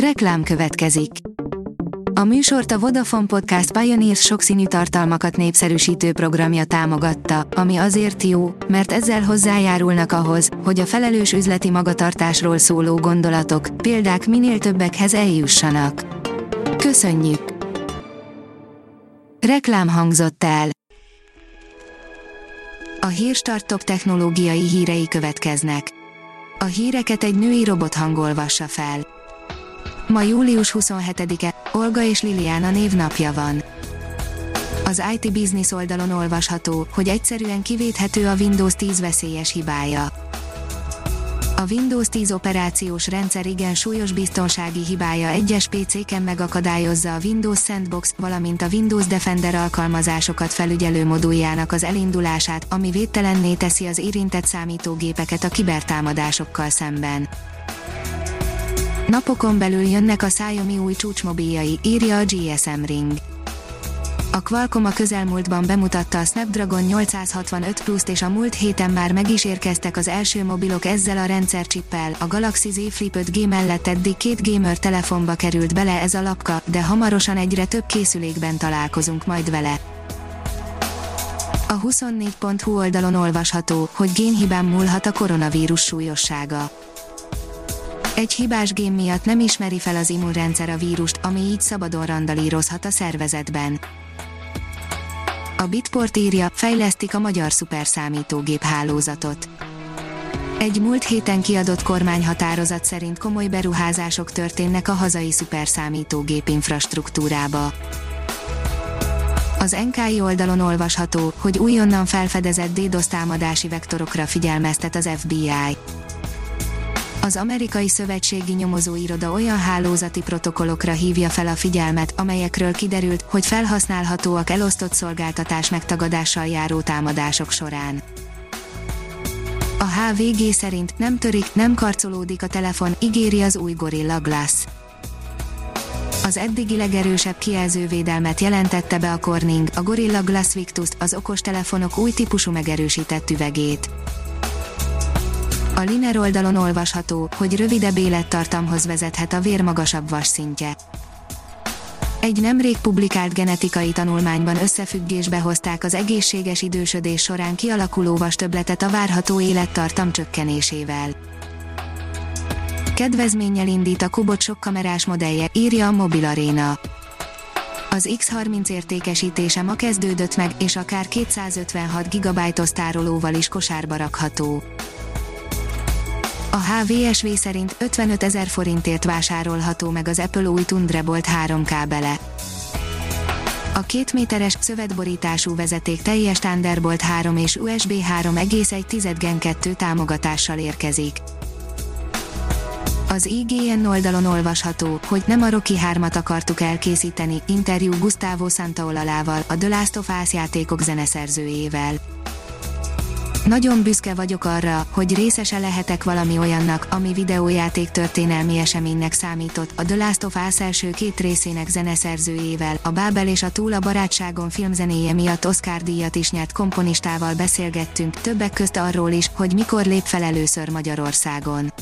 Reklám következik. A műsort a Vodafone Podcast Pioneers sokszínű tartalmakat népszerűsítő programja támogatta, ami azért jó, mert ezzel hozzájárulnak ahhoz, hogy a felelős üzleti magatartásról szóló gondolatok, példák minél többekhez eljussanak. Köszönjük! Reklám hangzott el. A Hírstart top technológiai hírei következnek. A híreket egy női robot hangolvassa fel. Ma július 27-e, Olga és Liliana névnapja van. Az IT Business oldalon olvasható, hogy egyszerűen kivéthető a Windows 10 veszélyes hibája. A Windows 10 operációs rendszer igen súlyos biztonsági hibája egyes PC-ken megakadályozza a Windows Sandbox, valamint a Windows Defender alkalmazásokat felügyelő moduljának az elindulását, ami védtelenné teszi az érintett számítógépeket a kibertámadásokkal szemben. Napokon belül jönnek a Xiaomi új csúcsmobiljai, írja a GSM Ring. A Qualcomm a közelmúltban bemutatta a Snapdragon 865 Plus-t és a múlt héten már meg is érkeztek az első mobilok ezzel a rendszercsippel. A Galaxy Z Flip 5G mellett eddig két gamer telefonba került bele ez a lapka, de hamarosan egyre több készülékben találkozunk majd vele. A 24.hu oldalon olvasható, hogy génhibán múlhat a koronavírus súlyossága egy hibás gém miatt nem ismeri fel az immunrendszer a vírust, ami így szabadon randalírozhat a szervezetben. A Bitport írja, fejlesztik a magyar szuperszámítógép hálózatot. Egy múlt héten kiadott kormányhatározat szerint komoly beruházások történnek a hazai szuperszámítógép infrastruktúrába. Az NKI oldalon olvasható, hogy újonnan felfedezett DDoS támadási vektorokra figyelmeztet az FBI az amerikai szövetségi nyomozóiroda olyan hálózati protokollokra hívja fel a figyelmet, amelyekről kiderült, hogy felhasználhatóak elosztott szolgáltatás megtagadással járó támadások során. A HVG szerint nem törik, nem karcolódik a telefon, ígéri az új Gorilla Glass. Az eddigi legerősebb kijelzővédelmet jelentette be a Corning, a Gorilla Glass Victus, az okostelefonok új típusú megerősített üvegét. A Liner oldalon olvasható, hogy rövidebb élettartamhoz vezethet a vér magasabb vas szintje. Egy nemrég publikált genetikai tanulmányban összefüggésbe hozták az egészséges idősödés során kialakuló vastöbletet a várható élettartam csökkenésével. Kedvezménnyel indít a Kubot sokkamerás modellje, írja a Mobil Arena. Az X30 értékesítése ma kezdődött meg, és akár 256 GB-os tárolóval is kosárba rakható. A HVSV szerint 55 ezer forintért vásárolható meg az Apple új Thunderbolt 3 kábele. A két méteres, szövetborítású vezeték teljes Thunderbolt 3 és USB 3,1 Gen 2 támogatással érkezik. Az IGN oldalon olvasható, hogy nem a Rocky 3-at akartuk elkészíteni, interjú Gustavo Santaolallával, a The Last of Us játékok zeneszerzőjével. Nagyon büszke vagyok arra, hogy részese lehetek valami olyannak, ami videójáték történelmi eseménynek számított. A The Last of Us első két részének zeneszerzőjével, a Bábel és a Túl a barátságon filmzenéje miatt Oscar díjat is nyert komponistával beszélgettünk, többek közt arról is, hogy mikor lép fel először Magyarországon.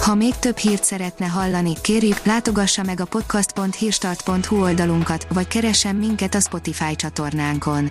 Ha még több hírt szeretne hallani, kérjük, látogassa meg a podcast.hírstart.hu oldalunkat, vagy keressen minket a Spotify csatornánkon